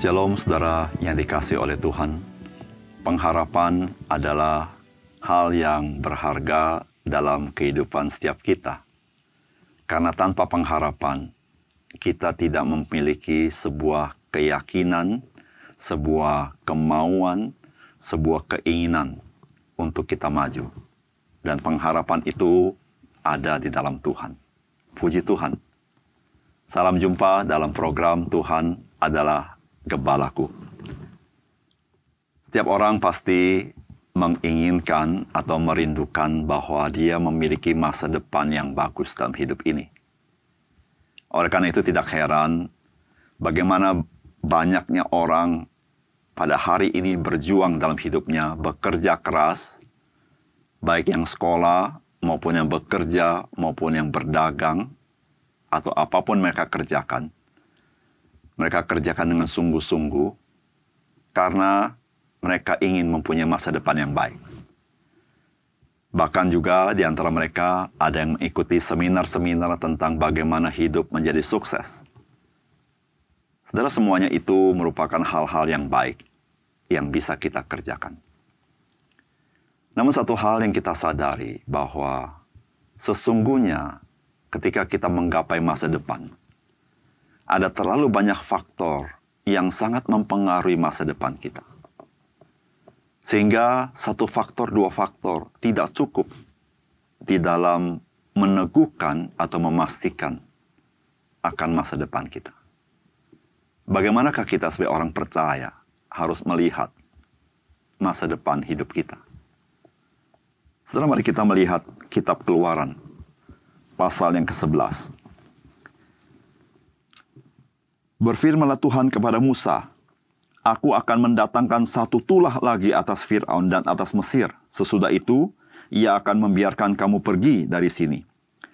Shalom saudara yang dikasih oleh Tuhan. Pengharapan adalah hal yang berharga dalam kehidupan setiap kita. Karena tanpa pengharapan, kita tidak memiliki sebuah keyakinan, sebuah kemauan, sebuah keinginan untuk kita maju. Dan pengharapan itu ada di dalam Tuhan. Puji Tuhan. Salam jumpa dalam program Tuhan adalah Gembalaku. Setiap orang pasti menginginkan atau merindukan bahwa dia memiliki masa depan yang bagus dalam hidup ini. Oleh karena itu tidak heran bagaimana banyaknya orang pada hari ini berjuang dalam hidupnya, bekerja keras, baik yang sekolah maupun yang bekerja maupun yang berdagang atau apa pun mereka kerjakan. Mereka kerjakan dengan sungguh-sungguh karena mereka ingin mempunyai masa depan yang baik. Bahkan juga di antara mereka ada yang mengikuti seminar-seminar tentang bagaimana hidup menjadi sukses. Saudara semuanya itu merupakan hal-hal yang baik yang bisa kita kerjakan. Namun satu hal yang kita sadari bahwa sesungguhnya ketika kita menggapai masa depan, ada terlalu banyak faktor yang sangat mempengaruhi masa depan kita. Sehingga satu faktor, dua faktor tidak cukup di dalam meneguhkan atau memastikan akan masa depan kita. Bagaimanakah kita sebagai orang percaya harus melihat masa depan hidup kita? Setelah mari kita melihat kitab keluaran, pasal yang ke-11. Berfirmanlah Tuhan kepada Musa, Aku akan mendatangkan satu tulah lagi atas Fir'aun dan atas Mesir. Sesudah itu, ia akan membiarkan kamu pergi dari sini.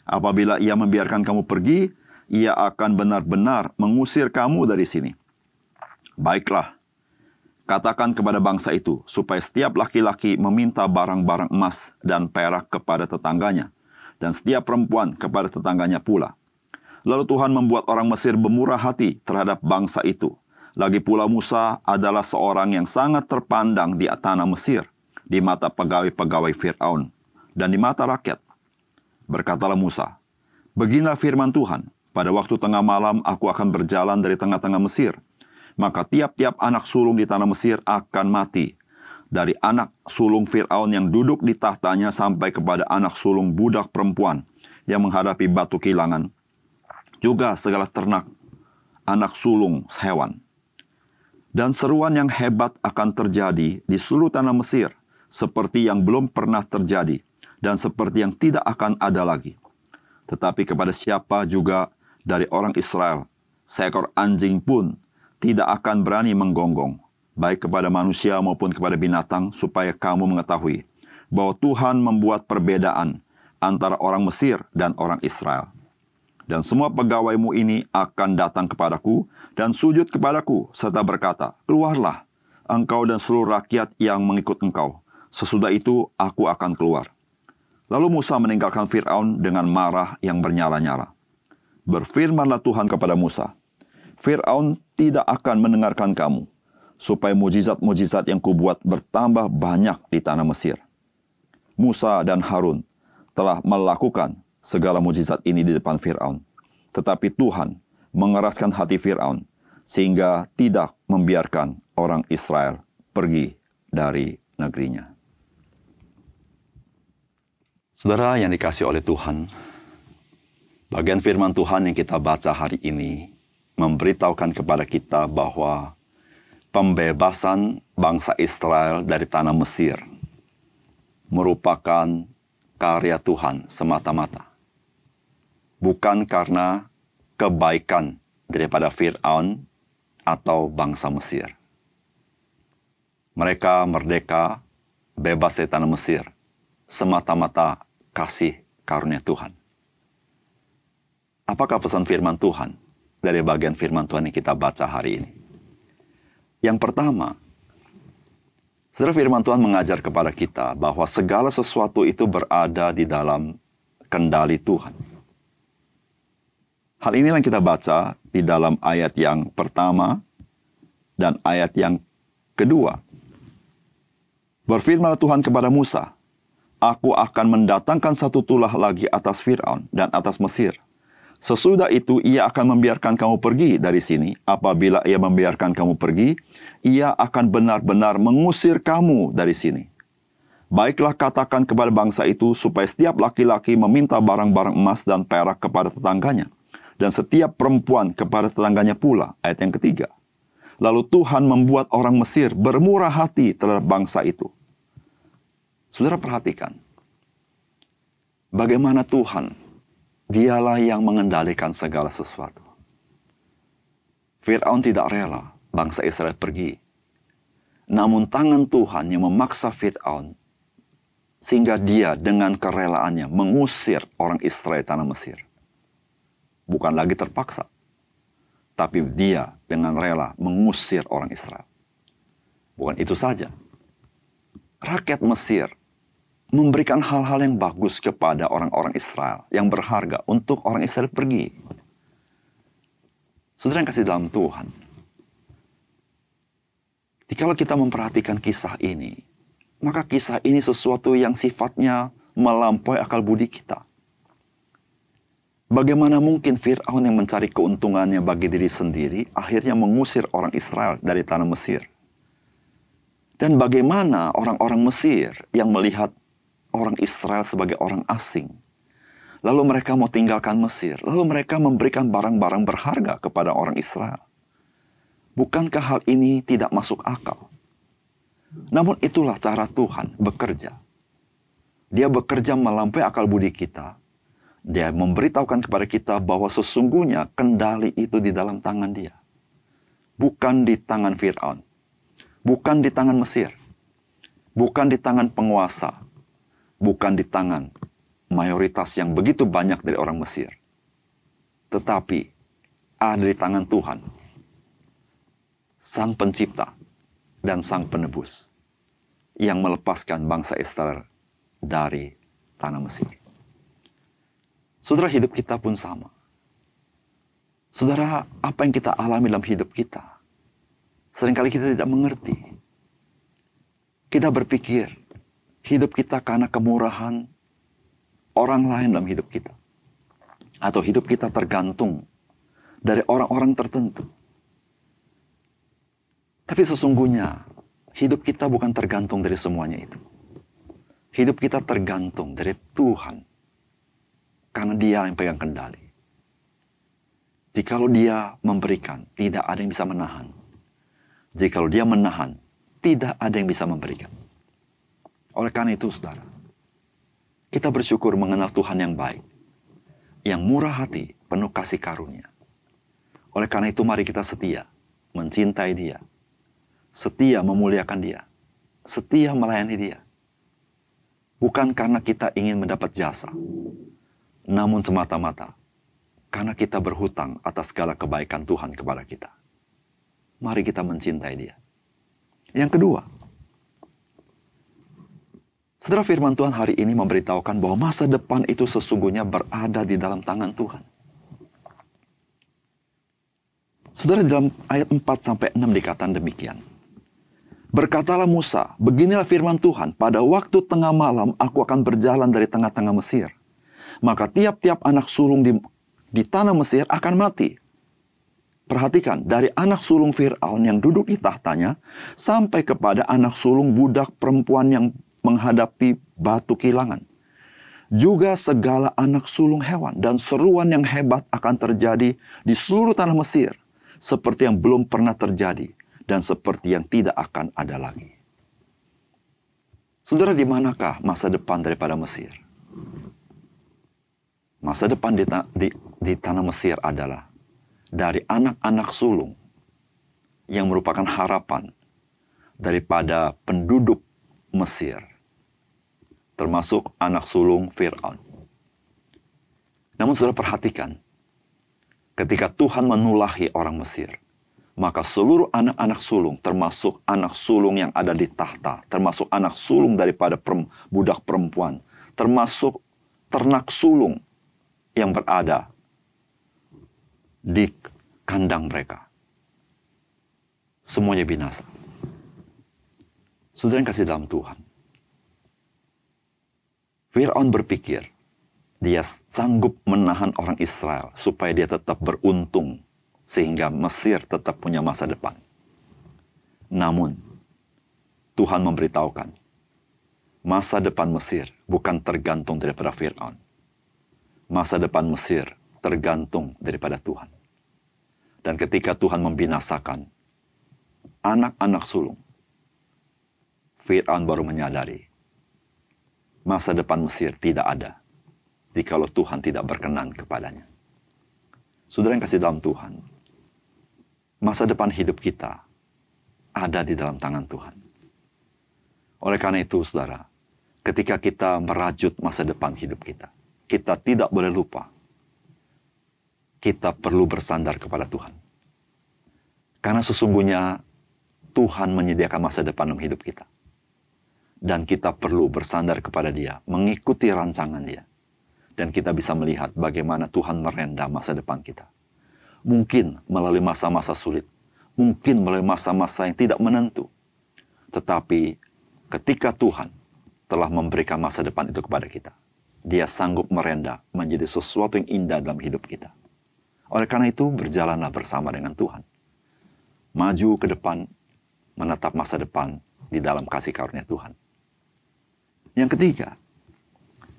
Apabila ia membiarkan kamu pergi, ia akan benar-benar mengusir kamu dari sini. Baiklah, Katakan kepada bangsa itu, supaya setiap laki-laki meminta barang-barang emas dan perak kepada tetangganya, dan setiap perempuan kepada tetangganya pula. Lalu Tuhan membuat orang Mesir bermurah hati terhadap bangsa itu. Lagi pula Musa adalah seorang yang sangat terpandang di tanah Mesir, di mata pegawai-pegawai Fir'aun, dan di mata rakyat. Berkatalah Musa, Beginilah firman Tuhan, pada waktu tengah malam aku akan berjalan dari tengah-tengah Mesir, maka tiap-tiap anak sulung di tanah Mesir akan mati. Dari anak sulung Fir'aun yang duduk di tahtanya sampai kepada anak sulung budak perempuan yang menghadapi batu kilangan. Juga segala ternak, anak sulung hewan. Dan seruan yang hebat akan terjadi di seluruh tanah Mesir, seperti yang belum pernah terjadi, dan seperti yang tidak akan ada lagi. Tetapi kepada siapa juga dari orang Israel, seekor anjing pun tidak akan berani menggonggong, baik kepada manusia maupun kepada binatang, supaya kamu mengetahui bahwa Tuhan membuat perbedaan antara orang Mesir dan orang Israel. Dan semua pegawaimu ini akan datang kepadaku dan sujud kepadaku, serta berkata, Keluarlah, engkau dan seluruh rakyat yang mengikut engkau. Sesudah itu aku akan keluar. Lalu Musa meninggalkan Fir'aun dengan marah yang bernyala-nyala. Berfirmanlah Tuhan kepada Musa, Fir'aun tidak akan mendengarkan kamu, supaya mujizat-mujizat yang kubuat bertambah banyak di tanah Mesir. Musa dan Harun telah melakukan segala mujizat ini di depan Fir'aun. Tetapi Tuhan mengeraskan hati Fir'aun sehingga tidak membiarkan orang Israel pergi dari negerinya. Saudara yang dikasih oleh Tuhan, bagian firman Tuhan yang kita baca hari ini memberitahukan kepada kita bahwa pembebasan bangsa Israel dari tanah Mesir merupakan karya Tuhan semata-mata. Bukan karena kebaikan daripada Fir'aun atau bangsa Mesir. Mereka merdeka, bebas dari tanah Mesir, semata-mata kasih karunia Tuhan. Apakah pesan firman Tuhan? dari bagian firman Tuhan yang kita baca hari ini. Yang pertama, Saudara firman Tuhan mengajar kepada kita bahwa segala sesuatu itu berada di dalam kendali Tuhan. Hal inilah yang kita baca di dalam ayat yang pertama Dan ayat yang kedua, Berfirmanlah Tuhan kepada Musa, Aku akan mendatangkan satu tulah lagi atas Fir'aun dan atas Mesir. Sesudah itu ia akan membiarkan kamu pergi dari sini. Apabila ia membiarkan kamu pergi, ia akan benar-benar mengusir kamu dari sini. Baiklah katakan kepada bangsa itu supaya setiap laki-laki meminta barang-barang emas dan perak kepada tetangganya. Dan setiap perempuan kepada tetangganya pula. Ayat yang ketiga. Lalu Tuhan membuat orang Mesir bermurah hati terhadap bangsa itu Saudara perhatikan, bagaimana Tuhan, dialah yang mengendalikan segala sesuatu. Fir'aun tidak rela bangsa Israel pergi. Namun tangan Tuhan yang memaksa Fir'aun sehingga dia dengan kerelaannya mengusir orang Israel tanah Mesir. Bukan lagi terpaksa, tapi dia dengan rela mengusir orang Israel. Bukan itu saja. Rakyat Mesir memberikan hal-hal yang bagus kepada orang-orang Israel yang berharga untuk orang Israel pergi. Saudara yang kasih dalam Tuhan. Jikalau kita memperhatikan kisah ini, maka kisah ini sesuatu yang sifatnya melampaui akal budi kita. Bagaimana mungkin Fir'aun yang mencari keuntungannya bagi diri sendiri akhirnya mengusir orang Israel dari tanah Mesir? Dan bagaimana orang-orang Mesir yang melihat orang Israel sebagai orang asing. Lalu mereka mau tinggalkan Mesir. Lalu mereka memberikan barang-barang berharga kepada orang Israel. Bukankah hal ini tidak masuk akal? Namun itulah cara Tuhan bekerja. Dia bekerja melampaui akal budi kita. Dia memberitahukan kepada kita bahwa sesungguhnya kendali itu di dalam tangan dia. Bukan di tangan Fir'aun. Bukan di tangan Mesir. Bukan di tangan penguasa bukan di tangan mayoritas yang begitu banyak dari orang Mesir, tetapi ada di tangan Tuhan, Sang Pencipta dan Sang Penebus, yang melepaskan bangsa Israel dari tanah Mesir. Saudara, hidup kita pun sama. Saudara, apa yang kita alami dalam hidup kita, sering kali kita tidak mengerti. Kita berpikir, hidup kita karena kemurahan orang lain dalam hidup kita. Atau hidup kita tergantung dari orang-orang tertentu. Tapi sesungguhnya hidup kita bukan tergantung dari semuanya itu. Hidup kita tergantung dari Tuhan. Karena dia yang pegang kendali. Jikalau dia memberikan, tidak ada yang bisa menahan. Jikalau dia menahan, tidak ada yang bisa memberikan. Oleh karena itu, saudara, kita bersyukur mengenal Tuhan yang baik, yang murah hati, penuh kasih karunia. Oleh karena itu, mari kita setia, mencintai Dia, setia memuliakan Dia, setia melayani Dia. Bukan karena kita ingin mendapat jasa, namun semata-mata karena kita berhutang atas segala kebaikan Tuhan kepada kita. Mari kita mencintai Dia. Yang kedua, Saudara firman Tuhan hari ini memberitahukan bahwa masa depan itu sesungguhnya berada di dalam tangan Tuhan. Saudara dalam ayat 4 sampai 6 dikatakan demikian. Berkatalah Musa, beginilah firman Tuhan, pada waktu tengah malam aku akan berjalan dari tengah-tengah Mesir. Maka tiap-tiap anak sulung di, di tanah Mesir akan mati. Perhatikan, dari anak sulung Fir'aun yang duduk di tahtanya, sampai kepada anak sulung budak perempuan yang menghadapi batu kilangan. Juga segala anak sulung hewan dan seruan yang hebat akan terjadi di seluruh tanah Mesir, seperti yang belum pernah terjadi dan seperti yang tidak akan ada lagi. Saudara, di manakah masa depan daripada Mesir? Masa depan di, di, di tanah Mesir adalah dari anak-anak sulung yang merupakan harapan daripada penduduk Mesir termasuk anak sulung Fir'aun. Namun saudara perhatikan, ketika Tuhan menulahi orang Mesir, maka seluruh anak-anak sulung, termasuk anak sulung yang ada di tahta, termasuk anak sulung daripada budak perempuan, termasuk ternak sulung yang berada di kandang mereka. semuanya binasa. Saudara yang kasih dalam Tuhan. Fir'aun berpikir, dia sanggup menahan orang Israel supaya dia tetap beruntung sehingga Mesir tetap punya masa depan. Namun, Tuhan memberitahukan, masa depan Mesir bukan tergantung daripada Fir'aun. Masa depan Mesir tergantung daripada Tuhan. Dan ketika Tuhan membinasakan anak-anak sulung, Fir'aun baru menyadari masa depan Mesir tidak ada jikalau Tuhan tidak berkenan kepadanya. Saudara yang kasih dalam Tuhan, masa depan hidup kita ada di dalam tangan Tuhan. Oleh karena itu, saudara, ketika kita merajut masa depan hidup kita, kita tidak boleh lupa. Kita perlu bersandar kepada Tuhan. Karena sesungguhnya Tuhan menyediakan masa depan dalam hidup kita dan kita perlu bersandar kepada Dia, mengikuti rancangan Dia. Dan kita bisa melihat bagaimana Tuhan merenda masa depan kita. Mungkin melalui masa-masa sulit, mungkin melalui masa-masa yang tidak menentu. Tetapi ketika Tuhan telah memberikan masa depan itu kepada kita, Dia sanggup merenda menjadi sesuatu yang indah dalam hidup kita. Oleh karena itu, berjalanlah bersama dengan Tuhan. Maju ke depan, menatap masa depan di dalam kasih karunia Tuhan. Yang ketiga,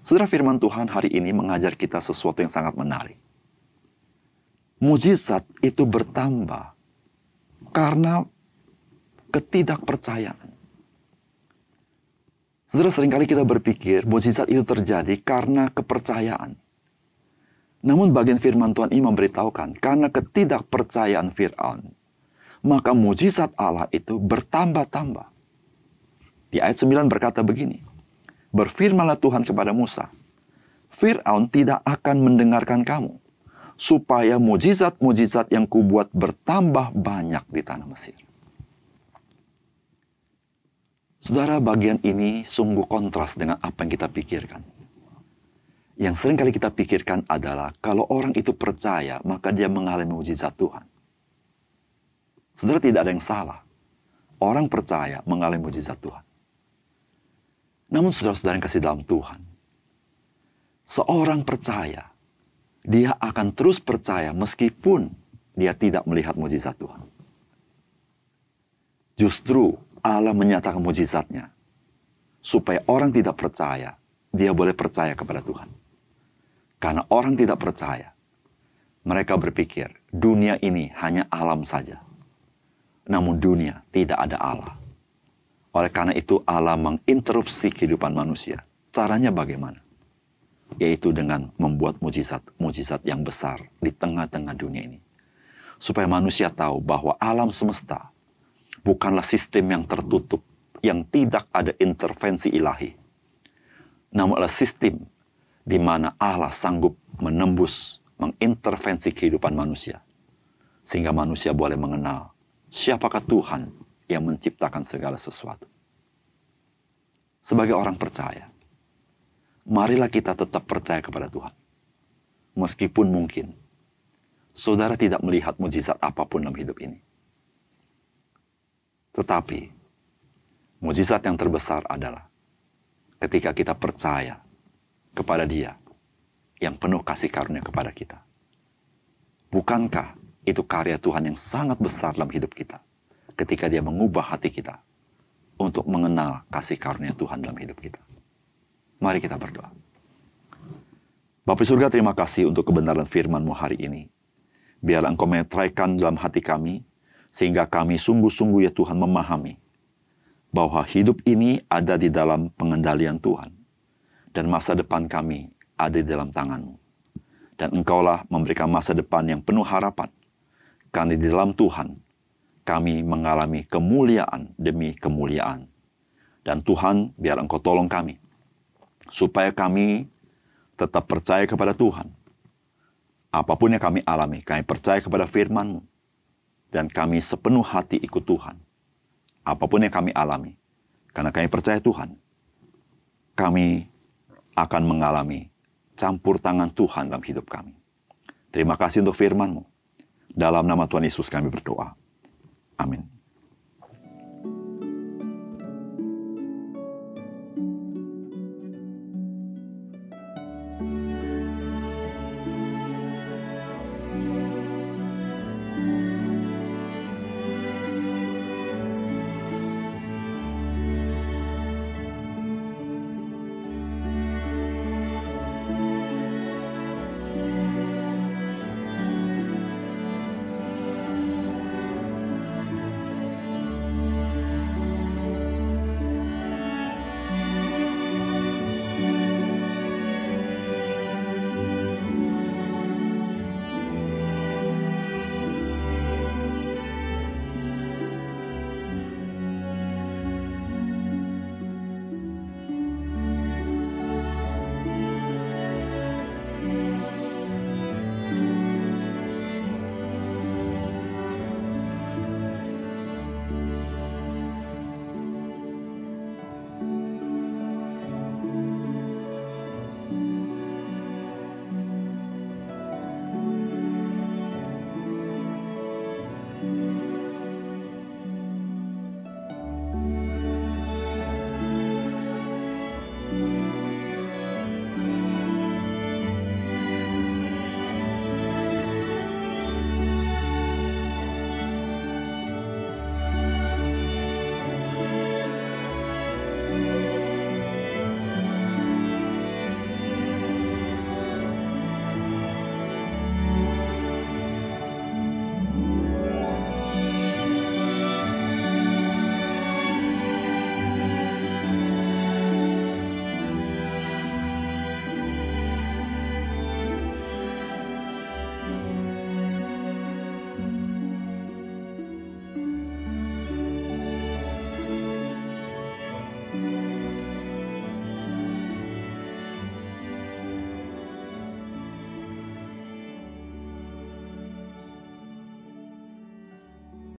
saudara firman Tuhan hari ini mengajar kita sesuatu yang sangat menarik. Mujizat itu bertambah karena ketidakpercayaan. Saudara sering kali kita berpikir mujizat itu terjadi karena kepercayaan. Namun bagian firman Tuhan ini memberitahukan karena ketidakpercayaan Fir'aun, maka mujizat Allah itu bertambah-tambah. Di ayat 9 berkata begini, Berfirmanlah Tuhan kepada Musa, Fir'aun tidak akan mendengarkan kamu, supaya mujizat-mujizat yang kubuat bertambah banyak di tanah Mesir. Saudara, bagian ini sungguh kontras dengan apa yang kita pikirkan. Yang sering kali kita pikirkan adalah kalau orang itu percaya, maka dia mengalami mujizat Tuhan. Saudara, tidak ada yang salah. Orang percaya mengalami mujizat Tuhan. Namun saudara-saudara yang kasih dalam Tuhan, seorang percaya, dia akan terus percaya meskipun dia tidak melihat mujizat Tuhan. Justru Allah menyatakan mujizatnya supaya orang tidak percaya, dia boleh percaya kepada Tuhan. Karena orang tidak percaya, mereka berpikir dunia ini hanya alam saja. Namun dunia tidak ada Allah. Oleh karena itu Allah menginterupsi kehidupan manusia. Caranya bagaimana? Yaitu dengan membuat mujizat-mujizat yang besar di tengah-tengah dunia ini. Supaya manusia tahu bahwa alam semesta bukanlah sistem yang tertutup, yang tidak ada intervensi ilahi. Namun adalah sistem di mana Allah sanggup menembus, mengintervensi kehidupan manusia. Sehingga manusia boleh mengenal siapakah Tuhan yang menciptakan segala sesuatu. Sebagai orang percaya, marilah kita tetap percaya kepada Tuhan. Meskipun mungkin saudara tidak melihat mujizat apa pun dalam hidup ini. Tetapi, mujizat yang terbesar adalah ketika kita percaya kepada Dia yang penuh kasih karunia kepada kita. Bukankah itu karya Tuhan yang sangat besar dalam hidup kita? ketika dia mengubah hati kita untuk mengenal kasih karunia Tuhan dalam hidup kita. Mari kita berdoa. Bapak surga terima kasih untuk kebenaran firman-Mu hari ini. Biarlah Engkau metraikan dalam hati kami, sehingga kami sungguh-sungguh ya Tuhan memahami bahwa hidup ini ada di dalam pengendalian Tuhan. Dan masa depan kami ada di dalam tangan-Mu. Dan Engkaulah memberikan masa depan yang penuh harapan. Karena di dalam Tuhan kami mengalami kemuliaan demi kemuliaan. Dan Tuhan, biar Engkau tolong kami, supaya kami tetap percaya kepada Tuhan. Apa pun yang kami alami, kami percaya kepada firman-Mu. Dan kami sepenuh hati ikut Tuhan. Apa pun yang kami alami, karena kami percaya Tuhan, kami akan mengalami campur tangan Tuhan dalam hidup kami. Terima kasih untuk firman-Mu. Dalam nama Tuhan Yesus kami berdoa. Amin.